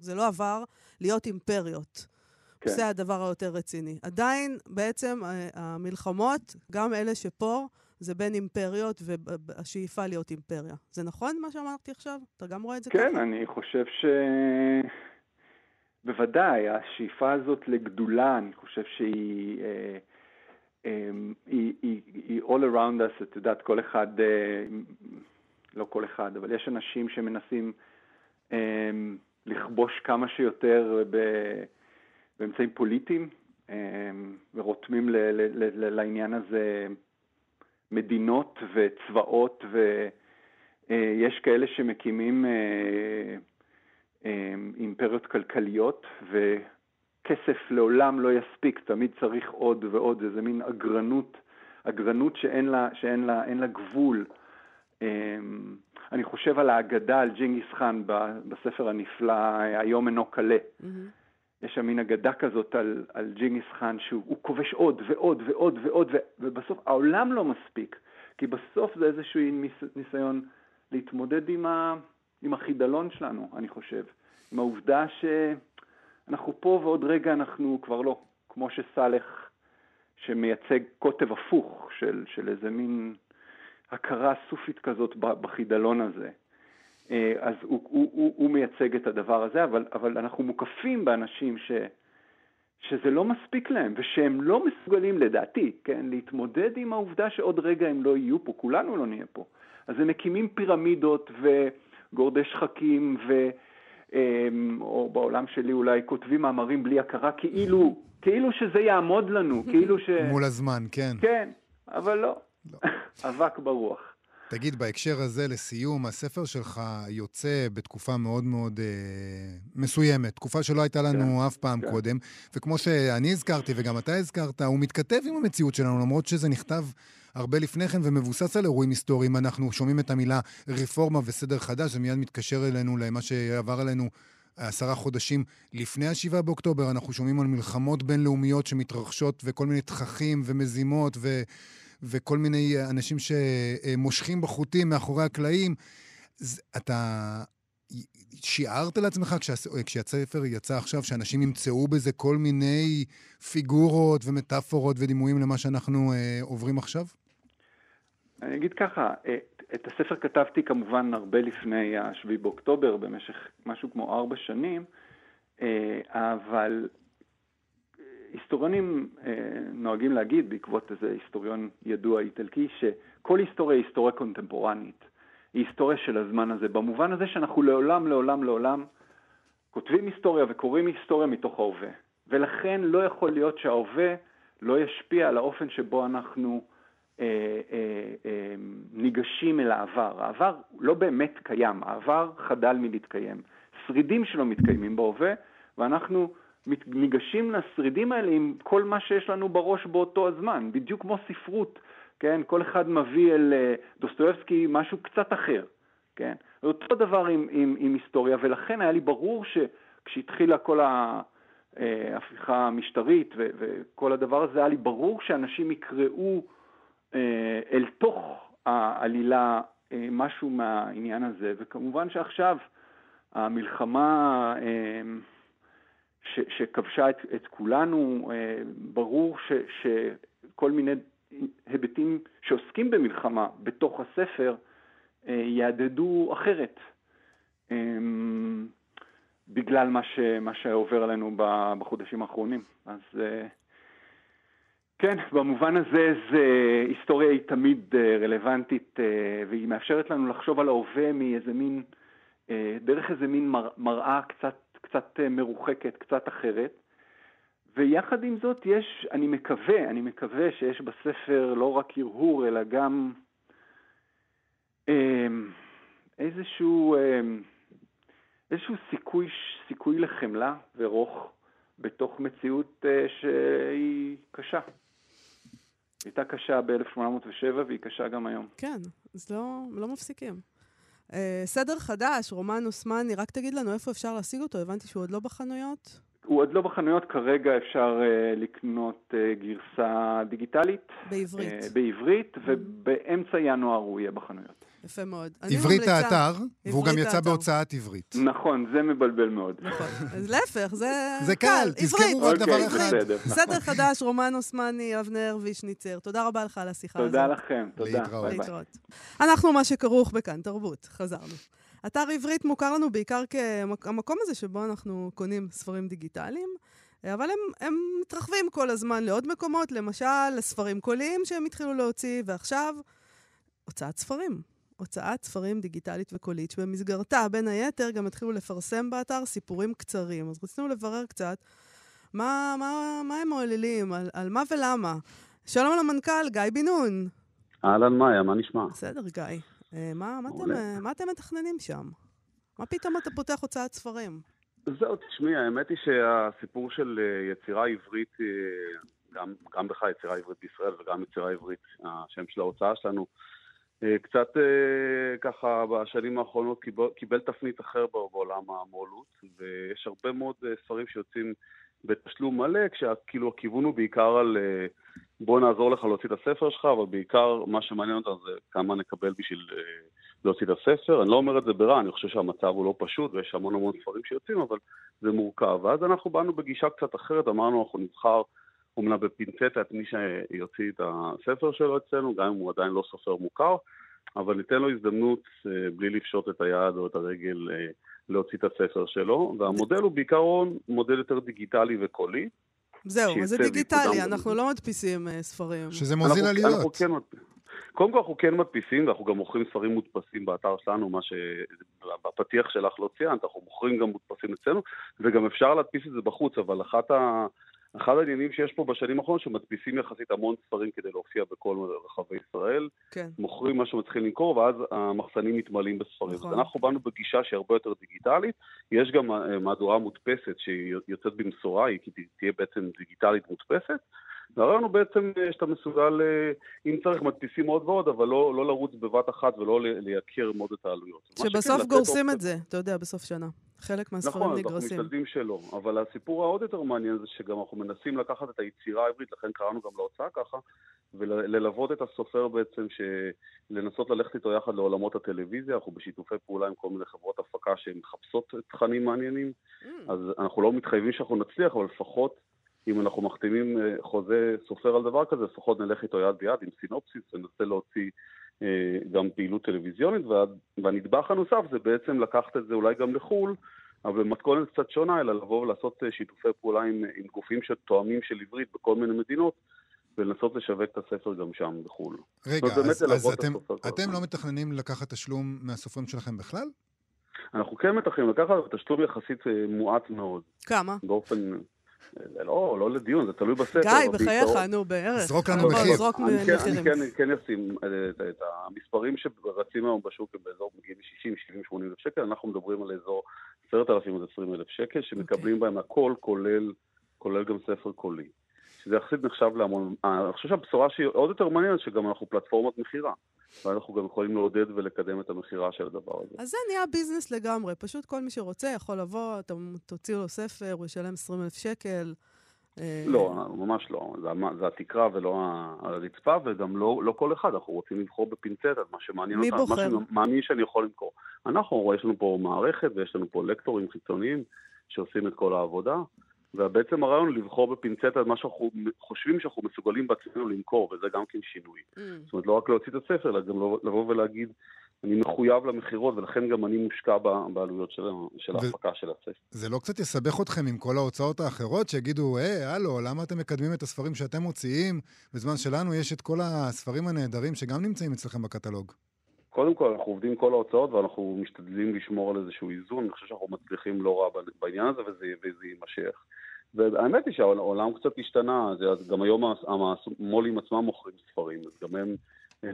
זה לא עבר, להיות אימפריות. כן. זה הדבר היותר רציני. עדיין, בעצם, אה, המלחמות, גם אלה שפה, זה בין אימפריות והשאיפה להיות אימפריה. זה נכון מה שאמרתי עכשיו? אתה גם רואה את זה כן, ככה? כן, אני חושב ש... בוודאי, השאיפה הזאת לגדולה, אני חושב שהיא אה, אה, היא, היא, היא all around us, את יודעת, כל אחד, אה, לא כל אחד, אבל יש אנשים שמנסים אה, לכבוש כמה שיותר ב, באמצעים פוליטיים, אה, ורותמים ל, ל, ל, לעניין הזה מדינות וצבאות, ויש כאלה שמקימים אה, אה, אימפריות כלכליות, כסף לעולם לא יספיק, תמיד צריך עוד ועוד, איזה מין אגרנות, אגרנות שאין לה, שאין לה, לה גבול. אמ, אני חושב על האגדה על ג'ינגיס חאן בספר הנפלא, היום אינו קלה. Mm-hmm. יש שם מין אגדה כזאת על, על ג'ינגיס חאן שהוא כובש עוד ועוד ועוד ועוד, ובסוף העולם לא מספיק, כי בסוף זה איזשהו ניסיון להתמודד עם, ה, עם החידלון שלנו, אני חושב. עם העובדה שאנחנו פה ועוד רגע אנחנו כבר לא, כמו שסאלח, שמייצג קוטב הפוך של, של איזה מין הכרה סופית כזאת בחידלון הזה. אה, אז הוא, הוא, הוא, הוא מייצג את הדבר הזה, אבל, אבל אנחנו מוקפים באנשים ש, שזה לא מספיק להם, ושהם לא מסוגלים, לדעתי, כן, להתמודד עם העובדה שעוד רגע הם לא יהיו פה, כולנו לא נהיה פה. אז הם מקימים פירמידות וגורדי שחקים, ו, אמ, או בעולם שלי אולי כותבים מאמרים בלי הכרה, כאילו, כאילו שזה יעמוד לנו, כאילו ש... מול הזמן, כן. כן, אבל לא. לא. אבק ברוח. תגיד, בהקשר הזה, לסיום, הספר שלך יוצא בתקופה מאוד מאוד אה, מסוימת, תקופה שלא הייתה לנו כן, אף פעם כן. קודם, וכמו שאני הזכרתי וגם אתה הזכרת, הוא מתכתב עם המציאות שלנו, למרות שזה נכתב הרבה לפני כן ומבוסס על אירועים היסטוריים. אנחנו שומעים את המילה רפורמה וסדר חדש, זה מיד מתקשר אלינו למה שעבר עלינו עשרה חודשים לפני השבעה באוקטובר. אנחנו שומעים על מלחמות בינלאומיות שמתרחשות וכל מיני תככים ומזימות ו... וכל מיני אנשים שמושכים בחוטים מאחורי הקלעים. אתה שיערת לעצמך כשהספר יצא עכשיו, שאנשים ימצאו בזה כל מיני פיגורות ומטאפורות ודימויים למה שאנחנו אה, עוברים עכשיו? אני אגיד ככה, אה, את הספר כתבתי כמובן הרבה לפני ה-7 באוקטובר, במשך משהו כמו ארבע שנים, אה, אבל היסטוריונים אה, נוהגים להגיד, בעקבות איזה היסטוריון ידוע איטלקי, שכל היסטוריה היא היסטוריה קונטמפורנית. היא היסטוריה של הזמן הזה, במובן הזה שאנחנו לעולם, לעולם, לעולם כותבים היסטוריה וקוראים היסטוריה מתוך ההווה. ולכן לא יכול להיות שההווה לא ישפיע על האופן שבו אנחנו אה, אה, אה, ניגשים אל העבר. העבר לא באמת קיים, העבר חדל מלהתקיים. שרידים שלו מתקיימים בהווה, ואנחנו ניגשים לשרידים האלה עם כל מה שיש לנו בראש באותו הזמן, בדיוק כמו ספרות, כן? כל אחד מביא אל אה, דוסטויבסקי משהו קצת אחר, כן? אותו דבר עם, עם, עם היסטוריה, ולכן היה לי ברור שכשהתחילה כל ההפיכה אה, המשטרית ו, וכל הדבר הזה, היה לי ברור שאנשים יקראו אה, אל תוך העלילה משהו מהעניין הזה, וכמובן שעכשיו המלחמה ש, שכבשה את, את כולנו, אה, ברור ש, שכל מיני היבטים שעוסקים במלחמה בתוך הספר אה, יהדהדו אחרת, אה, בגלל מה, ש, מה שעובר עלינו בחודשים האחרונים. אז כן, במובן הזה זה, היסטוריה היא תמיד רלוונטית והיא מאפשרת לנו לחשוב על ההווה מאיזה מין, דרך איזה מין מר, מראה קצת קצת אה, מרוחקת, קצת אחרת. ויחד עם זאת יש, אני מקווה, אני מקווה שיש בספר לא רק הרהור, אלא גם אה, איזשהו, אה, איזשהו סיכוי, סיכוי לחמלה ורוך בתוך מציאות אה, שהיא קשה. הייתה קשה ב-1807 והיא קשה גם היום. כן, אז לא, לא מפסיקים. אה, סדר חדש, רומן אוסמני, רק תגיד לנו איפה אפשר להשיג אותו, הבנתי שהוא עוד לא בחנויות. הוא עוד לא בחנויות, כרגע אפשר uh, לקנות uh, גרסה דיגיטלית. בעברית. Uh, בעברית, mm-hmm. ובאמצע ינואר הוא יהיה בחנויות. יפה מאוד. עברית האתר, והוא גם יצא בהוצאת עברית. נכון, זה מבלבל מאוד. נכון. אז להפך, זה זה קל, תזכרו רק דבר אוקיי, אחד. סדר חדש, רומן אוסמני, אבנר וישניצר. תודה רבה לך על השיחה הזאת. תודה לכם, תודה. להתראות. אנחנו מה שכרוך בכאן תרבות, חזרנו. אתר עברית מוכר לנו בעיקר כמקום הזה שבו אנחנו קונים ספרים דיגיטליים. אבל הם, הם מתרחבים כל הזמן לעוד מקומות, למשל לספרים קוליים שהם התחילו להוציא, ועכשיו הוצאת ספרים. הוצאת ספרים דיגיטלית וקולית, שבמסגרתה, בין היתר, גם התחילו לפרסם באתר סיפורים קצרים. אז רצינו לברר קצת מה, מה, מה הם מעוללים, על, על מה ולמה. שלום למנכ"ל, גיא בן נון. אהלן מאיה, מה נשמע? בסדר, גיא. אה, מה, מה, אתם, אה, מה אתם מתכננים שם? מה פתאום אתה פותח הוצאת ספרים? זהו, תשמעי, האמת היא שהסיפור של אה, יצירה עברית, אה, גם, גם בכלל יצירה עברית בישראל וגם יצירה עברית, השם של ההוצאה שלנו, קצת ככה בשנים האחרונות קיבל, קיבל תפנית אחר בעולם המו"לות, ויש הרבה מאוד ספרים שיוצאים בתשלום מלא, כשכאילו הכיוון הוא בעיקר על בוא נעזור לך להוציא את הספר שלך, אבל בעיקר מה שמעניין אותנו זה כמה נקבל בשביל להוציא את הספר. אני לא אומר את זה ברע, אני חושב שהמצב הוא לא פשוט ויש המון המון ספרים שיוצאים, אבל זה מורכב. ואז אנחנו באנו בגישה קצת אחרת, אמרנו אנחנו נבחר אומנם בפינצטה את מי שיוציא את הספר שלו אצלנו, גם אם הוא עדיין לא סופר מוכר, אבל ניתן לו הזדמנות אה, בלי לפשוט את היד או את הרגל אה, להוציא את הספר שלו, והמודל הוא בעיקרון מודל יותר דיגיטלי וקולי. זהו, זה דיגיטלי, אנחנו לא מדפיסים אה, ספרים. שזה מוזיל עליות. אנחנו כן קודם כל אנחנו כן מדפיסים, ואנחנו גם מוכרים ספרים מודפסים באתר שלנו, מה שבפתיח שלך לא ציינת, אנחנו מוכרים גם מודפסים אצלנו, וגם אפשר להדפיס את זה בחוץ, אבל אחת ה... אחד העניינים שיש פה בשנים האחרונות, שמדפיסים יחסית המון ספרים כדי להופיע בכל רחבי ישראל, כן. מוכרים מה שמצליחים למכור, ואז המחסנים מתמלאים בספרים. נכון. אז אנחנו באנו בגישה שהיא הרבה יותר דיגיטלית, יש גם מהדורה מודפסת שהיא יוצאת במשורה, היא תהיה בעצם דיגיטלית מודפסת, והרעיון הוא בעצם אה, שאתה מסוגל, אה, אם צריך, מדפיסים עוד ועוד, אבל לא, לא לרוץ בבת אחת ולא לייקר מאוד את העלויות. שבסוף גורסים את זה, אתה יודע, בסוף שנה. חלק מהספרים נכון, נגרסים. נכון, אנחנו משתדלים שלא. אבל הסיפור העוד יותר מעניין זה שגם אנחנו מנסים לקחת את היצירה העברית, לכן קראנו גם להוצאה ככה, וללוות את הסופר בעצם, לנסות ללכת איתו יחד לעולמות הטלוויזיה. אנחנו בשיתופי פעולה עם כל מיני חברות הפקה שהן מחפשות תכנים מעניינים. Mm. אז אנחנו לא מתחייבים שאנחנו נצליח, אבל לפחות... אם אנחנו מחתימים אה, חוזה סופר על דבר כזה, לפחות נלך איתו יד ביד עם סינופסיס וננסה להוציא אה, גם פעילות טלוויזיונית, והנדבך הנוסף זה בעצם לקחת את זה אולי גם לחו"ל, אבל במתכונת קצת שונה, אלא לבוא ולעשות אה, שיתופי פעולה עם, עם גופים שתואמים של עברית בכל מיני מדינות, ולנסות לשווק את הספר גם שם בחו"ל. רגע, אז, אז אתם, אתם לא מתכננים לקחת תשלום מהסופרים שלכם בכלל? אנחנו כן מתכננים לקחת, תשלום יחסית מועט מאוד. כמה? באופן... זה לא, לא לדיון, זה תלוי בספר. גיא, בחייך, נו, בערך. זרוק לנו מחיר. זרוק מחירים. אני כן, כן אשים אה, את המספרים שרצים היום בשוק הם באזור מגיעים ל-60, 70, 80 אלף שקל, אנחנו מדברים על אזור 10,000 עד 20 אלף שקל, שמקבלים אוקיי. בהם הכל, כולל גם ספר קולי. שזה יחסית נחשב להמון... אה, אני חושב שהבשורה שהיא עוד יותר מעניינת, שגם אנחנו פלטפורמת מכירה. ואנחנו גם יכולים לעודד ולקדם את המכירה של הדבר הזה. אז זה נהיה ביזנס לגמרי. פשוט כל מי שרוצה יכול לבוא, אתה תוציא לו ספר, הוא ישלם 20 אלף שקל. אה, לא, ממש לא. זה, זה התקרה ולא הרצפה, וגם לא, לא כל אחד. אנחנו רוצים לבחור בפינצטה, מה שמעניין אותנו. מי בוחר? מה שמאמין שאני יכול למכור. אנחנו, יש לנו פה מערכת ויש לנו פה לקטורים חיצוניים שעושים את כל העבודה. ובעצם הרעיון הוא לבחור בפינצטה את מה שאנחנו חושבים שאנחנו מסוגלים בעצמנו למכור, וזה גם כן שינוי. Mm. זאת אומרת, לא רק להוציא את הספר, אלא גם לבוא ולהגיד, אני מחויב למכירות, ולכן גם אני מושקע בעלויות של, של ההפקה של הספר. זה לא קצת יסבך אתכם עם כל ההוצאות האחרות, שיגידו, היי, הלו, למה אתם מקדמים את הספרים שאתם מוציאים? בזמן שלנו יש את כל הספרים הנהדרים שגם נמצאים אצלכם בקטלוג. קודם כל, אנחנו עובדים כל ההוצאות ואנחנו משתדלים לשמור על איזשהו איזון. אני חושב שאנחנו מצליחים לא רע בעניין הזה וזה, וזה יימשך. והאמת היא שהעולם קצת השתנה, גם היום המו"לים עצמם מוכרים ספרים, אז גם הם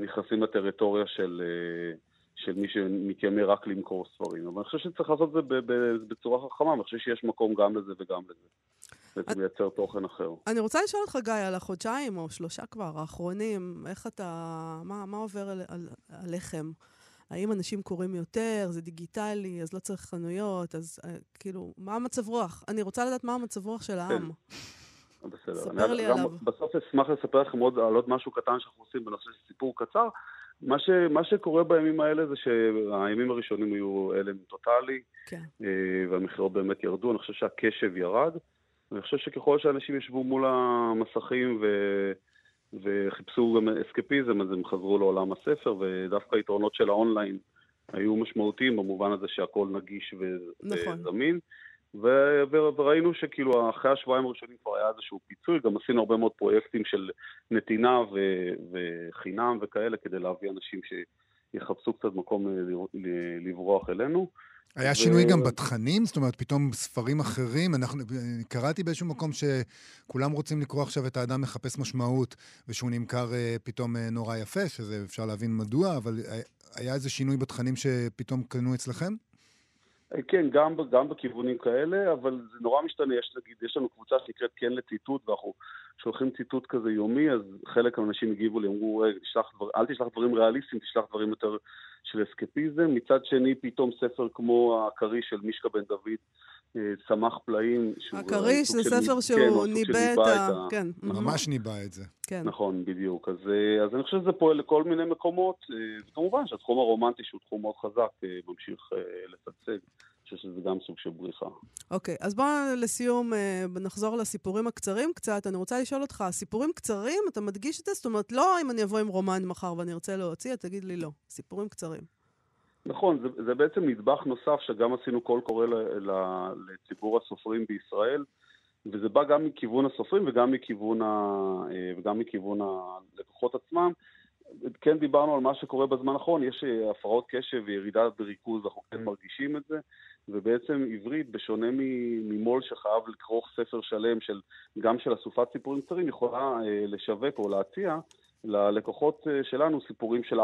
נכנסים לטריטוריה של, אה, של מי שמתיימר רק למכור ספרים. אבל אני חושב שצריך לעשות את זה בצורה חכמה, אני חושב שיש מקום גם לזה וגם לזה. בעצם לייצר תוכן אחר. אני רוצה לשאול אותך, גיא, על החודשיים או שלושה כבר, האחרונים, איך אתה, מה, מה עובר על, על, עליכם? האם אנשים קוראים יותר, זה דיגיטלי, אז לא צריך חנויות, אז uh, כאילו, מה המצב רוח? אני רוצה לדעת מה המצב רוח של העם. כן. בסדר. ספר לי עליו. בסוף אשמח לספר לכם עוד על עוד משהו קטן שאנחנו עושים בנושא של סיפור קצר. מה, ש, מה שקורה בימים האלה זה שהימים הראשונים היו הלם טוטאלי, כן. אה, והמכירות באמת ירדו, אני חושב שהקשב ירד. ואני חושב שככל שאנשים ישבו מול המסכים ו... וחיפשו גם אסקפיזם, אז הם חזרו לעולם הספר, ודווקא היתרונות של האונליין היו משמעותיים במובן הזה שהכל נגיש. נכון. וזמין. ו... וראינו שכאילו אחרי השבועיים הראשונים כבר היה איזשהו פיצוי, גם עשינו הרבה מאוד פרויקטים של נתינה ו... וחינם וכאלה כדי להביא אנשים שיחפשו קצת מקום לברוח אלינו. היה שינוי גם בתכנים? זאת אומרת, פתאום ספרים אחרים? אנחנו, קראתי באיזשהו מקום שכולם רוצים לקרוא עכשיו את האדם מחפש משמעות, ושהוא נמכר אה, פתאום אה, נורא יפה, שזה אפשר להבין מדוע, אבל אה, היה איזה שינוי בתכנים שפתאום קנו אצלכם? כן, גם, גם בכיוונים כאלה, אבל זה נורא משתנה. יש, נגיד, יש לנו קבוצה שנקראת כן לציטוט, ואנחנו שולחים ציטוט כזה יומי, אז חלק מהאנשים הגיבו לי, אמרו, תשלח דבר, אל תשלח דברים ריאליסטיים, תשלח דברים יותר של אסקפיזם. מצד שני, פתאום ספר כמו הכריש של מישקה בן דוד, צמח אה, פלאים. הכריש זה ספר שהוא כן, ניבא את ה... כן. ממש ניבא את זה. כן. נכון, בדיוק. אז, אה, אז אני חושב שזה פועל לכל מיני מקומות. וכמובן שהתחום הרומנטי, שהוא תחום מאוד חזק, ממשיך לשגשג. חושב שזה גם סוג של בריחה. אוקיי, okay, אז בואו לסיום אה, נחזור לסיפורים הקצרים קצת. אני רוצה לשאול אותך, סיפורים קצרים, אתה מדגיש את זה? זאת אומרת, לא אם אני אבוא עם רומן מחר ואני ארצה להוציא, תגיד לי לא. סיפורים קצרים. נכון, זה, זה בעצם נדבך נוסף שגם עשינו קול קורא ל, ל, לציבור הסופרים בישראל, וזה בא גם מכיוון הסופרים וגם מכיוון, ה, אה, וגם מכיוון הלקוחות עצמם. כן דיברנו על מה שקורה בזמן האחרון, יש אה, הפרעות קשב וירידה בריכוז, אנחנו כן מרגישים את זה, ובעצם עברית, בשונה ממו"ל שחייב לכרוך ספר שלם של, גם של אסופת סיפורים קצרים, יכולה אה, לשווק או להציע ללקוחות אה, שלנו סיפורים של 4-5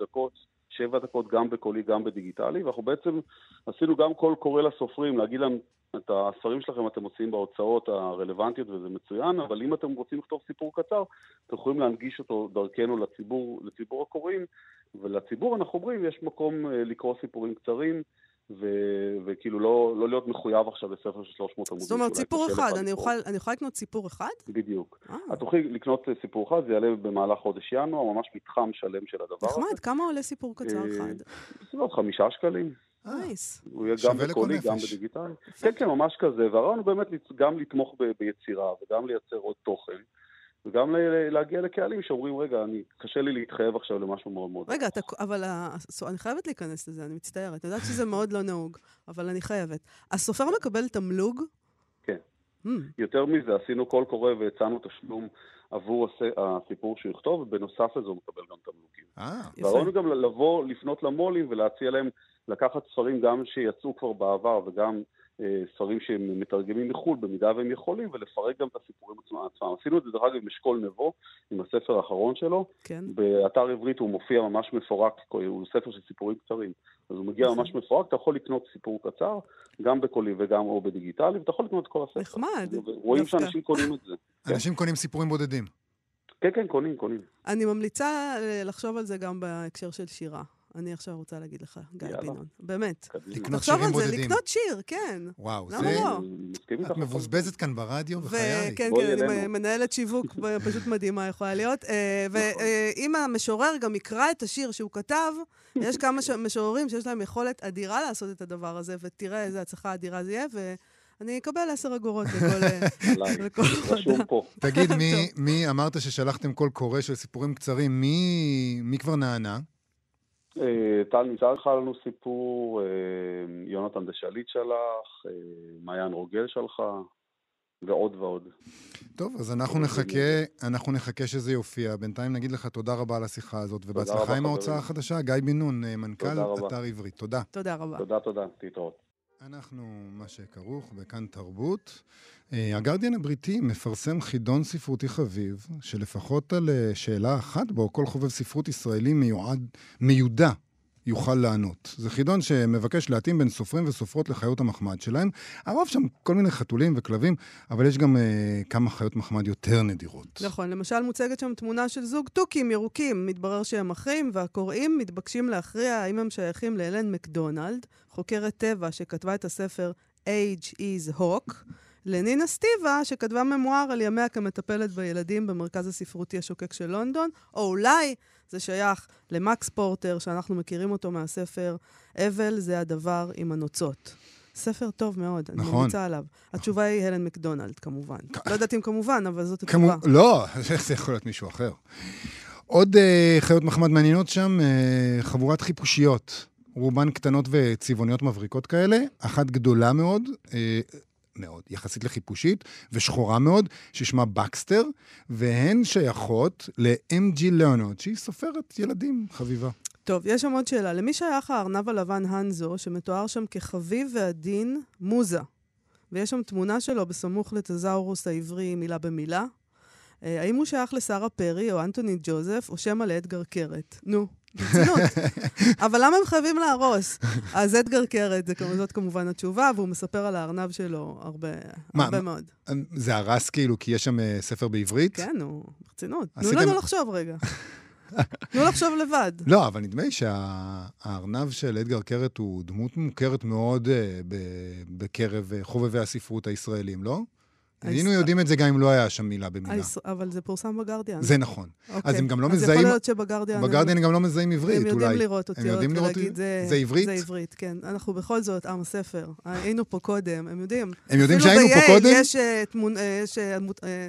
דקות, 7 דקות, גם בקולי, גם בדיגיטלי, ואנחנו בעצם עשינו גם קול קורא לסופרים, להגיד להם, את הספרים שלכם אתם מוציאים בהוצאות הרלוונטיות וזה מצוין, אבל אם אתם רוצים לכתוב סיפור קצר, אתם יכולים להנגיש אותו דרכנו לציבור, לציבור הקוראים, ולציבור אנחנו אומרים, יש מקום אה, לקרוא סיפורים קצרים. ו- וכאילו לא, לא להיות מחויב עכשיו לספר של 300 עמודים. זאת אומרת, סיפור אחד, אני יכולה יכול לקנות סיפור אחד? בדיוק. אה. את תוכלי לקנות סיפור אחד, זה יעלה במהלך חודש ינואר, ממש מתחם שלם של הדבר הזה. נחמד, כמה עולה סיפור קצר אה, אחד? בסביבות חמישה שקלים. nice. הוא יהיה גם בקולי, גם בדיגיטלי. כן, כן, ממש כזה. והרעיון הוא באמת גם לתמוך ביצירה וגם לייצר עוד תוכן. וגם להגיע לקהלים שאומרים, רגע, אני, קשה לי להתחייב עכשיו למשהו מאוד מאוד... רגע, אתה, אבל אני חייבת להיכנס לזה, אני מצטערת. אני יודעת שזה מאוד לא נהוג, אבל אני חייבת. הסופר מקבל תמלוג? כן. Mm. יותר מזה, עשינו קול קורא והצענו תשלום עבור הסיפור שהוא יכתוב, ובנוסף לזה הוא מקבל גם תמלוגים. אה, יפה. והרעיון גם לבוא, לפנות למו"לים ולהציע להם לקחת ספרים גם שיצאו כבר בעבר וגם ספרים שהם מתרגמים מחו"ל במידה והם יכולים, ולפרק גם את הסיפורים עצמם. עשינו את זה דרך אגב עם אשכול נבו, עם הספר האחרון שלו. כן. באתר עברית הוא מופיע ממש מפורק, הוא ספר של סיפורים קצרים. אז הוא מגיע ממש מפורק, אתה יכול לקנות סיפור קצר, גם בקולי וגם או בדיגיטלי, ואתה יכול לקנות את כל הספר. נחמד. רואים שאנשים קונים את זה. אנשים קונים סיפורים בודדים. כן, כן, קונים, קונים. אני ממליצה אה, לחשוב על זה גם בהקשר של שירה. אני עכשיו רוצה להגיד לך, גיא בינון. באמת. לקנות שירים בודדים. זה, לקנות שיר, כן. וואו, זה... לא? את מבוזבזת כאן ברדיו, בחיי. כן, כן, אני מנהלת שיווק פשוט מדהימה יכולה להיות. אה, נכון. ואם המשורר גם יקרא את השיר שהוא כתב, יש כמה משוררים שיש להם יכולת אדירה לעשות את הדבר הזה, ותראה איזה הצלחה אדירה זה יהיה, אני אקבל עשר אגורות לכל הודעה. תגיד, מי, אמרת ששלחתם קול קורא של סיפורים קצרים, מי כבר נענה? אה, טל ניצל שלחה לנו סיפור, אה, יונתן דשליט שלח, אה, מעיין רוגל שלחה, ועוד ועוד. טוב, אז אנחנו נחכה, אנחנו נחכה שזה יופיע. בינתיים נגיד לך תודה רבה על השיחה הזאת, ובהצלחה עם ההוצאה החדשה. גיא בן נון, מנכ"ל אתר עברית. תודה. תודה רבה. תודה, תודה. תתראות. אנחנו, מה שכרוך בכאן תרבות. הגרדיאן הבריטי מפרסם חידון ספרותי חביב, שלפחות על שאלה אחת בו, כל חובב ספרות ישראלי מיועד, מיודע יוכל לענות. זה חידון שמבקש להתאים בין סופרים וסופרות לחיות המחמד שלהם. הרוב שם כל מיני חתולים וכלבים, אבל יש גם אה, כמה חיות מחמד יותר נדירות. נכון, למשל מוצגת שם תמונה של זוג תוכים ירוקים. מתברר שהם אחים, והקוראים מתבקשים להכריע האם הם שייכים לאלן מקדונלד, חוקרת טבע שכתבה את הספר Age is Hawk. לנינה סטיבה, שכתבה ממואר על ימיה כמטפלת בילדים במרכז הספרותי השוקק של לונדון, או אולי זה שייך למקס פורטר, שאנחנו מכירים אותו מהספר אבל זה הדבר עם הנוצות. ספר טוב מאוד, נכון. אני ממליצה עליו. התשובה היא הלן מקדונלד, כמובן. לא יודעת אם כמובן, אבל זאת התשובה. לא, איך זה יכול להיות מישהו אחר? עוד uh, חיות מחמד מעניינות שם, uh, חבורת חיפושיות. רובן קטנות וצבעוניות מבריקות כאלה, אחת גדולה מאוד, uh, מאוד, יחסית לחיפושית, ושחורה מאוד, ששמה בקסטר, והן שייכות ל-MG ליאונרד, שהיא סופרת ילדים חביבה. טוב, יש שם עוד שאלה. למי שייך הארנב הלבן הנזו, שמתואר שם כחביב ועדין מוזה? ויש שם תמונה שלו בסמוך לתזאורוס העברי מילה במילה. אה, האם הוא שייך לשרה פרי או אנטוני ג'וזף, או שמא לאדגר קרת? נו. ברצינות. אבל למה הם חייבים להרוס? אז אדגר קרת, זה זאת כמובן התשובה, והוא מספר על הארנב שלו הרבה, מה, הרבה מאוד. זה הרס כאילו, כי יש שם אה, ספר בעברית? כן, נו, ברצינות. תנו לנו לחשוב רגע. תנו לחשוב לבד. לא, אבל נדמה לי שהארנב של אדגר קרת הוא דמות מוכרת מאוד אה, בקרב אה, חובבי הספרות הישראלים, לא? היינו יודעים את זה גם אם לא היה שם מילה במילה. אבל זה פורסם בגרדיאן. זה נכון. אוקיי. אז הם גם לא אז מזהים... יכול להיות שבגרדיאן... הם- בגרדיאן גם לא מזהים עברית, הם אולי. יודעים לראות אותיות הם יודעים לראות... ולהגיד, זה, עברית? זה עברית, כן. אנחנו בכל זאת עם הספר. היינו פה קודם, הם יודעים. הם יודעים אפילו שהיינו פה קודם? יש, אה, תמונ... אה, יש אה, מות- אה,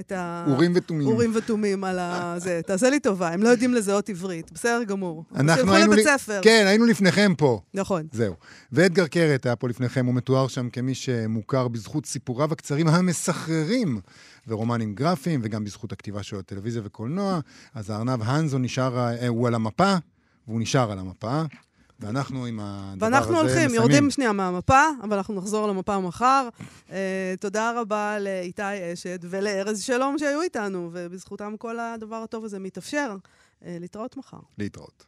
את ה... אורים ותומים. אורים ותומים על ה... זה. תעשה לי טובה, הם לא יודעים לזהות עברית. בסדר גמור. אנחנו שילכו היינו... לבית לי- ספר. כן, היינו לפניכם פה. נכון. זהו. ואדגר קרת היה פה לפניכם, הוא מתואר שם כמי שמוכר בזכות סיפוריו הקצרים המסחררים, ורומנים גרפיים, וגם בזכות הכתיבה שלו לטלוויזיה וקולנוע. אז הארנב הנזו נשאר, אה, הוא על המפה, והוא נשאר על המפה, ואנחנו עם הדבר הזה ואנחנו הולכים, מסיימים. יורדים שנייה מהמפה, אבל אנחנו נחזור למפה מחר. Uh, תודה רבה לאיתי אשת ולארז שלום שהיו איתנו, ובזכותם כל הדבר הטוב הזה מתאפשר. Uh, להתראות מחר. להתראות.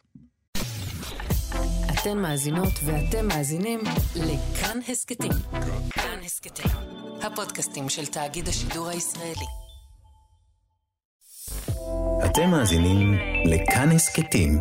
אתן מאזינות ואתם מאזינים לכאן הסכתים. כאן הסכתים, הפודקאסטים של תאגיד השידור הישראלי. אתם מאזינים לכאן הסכתים,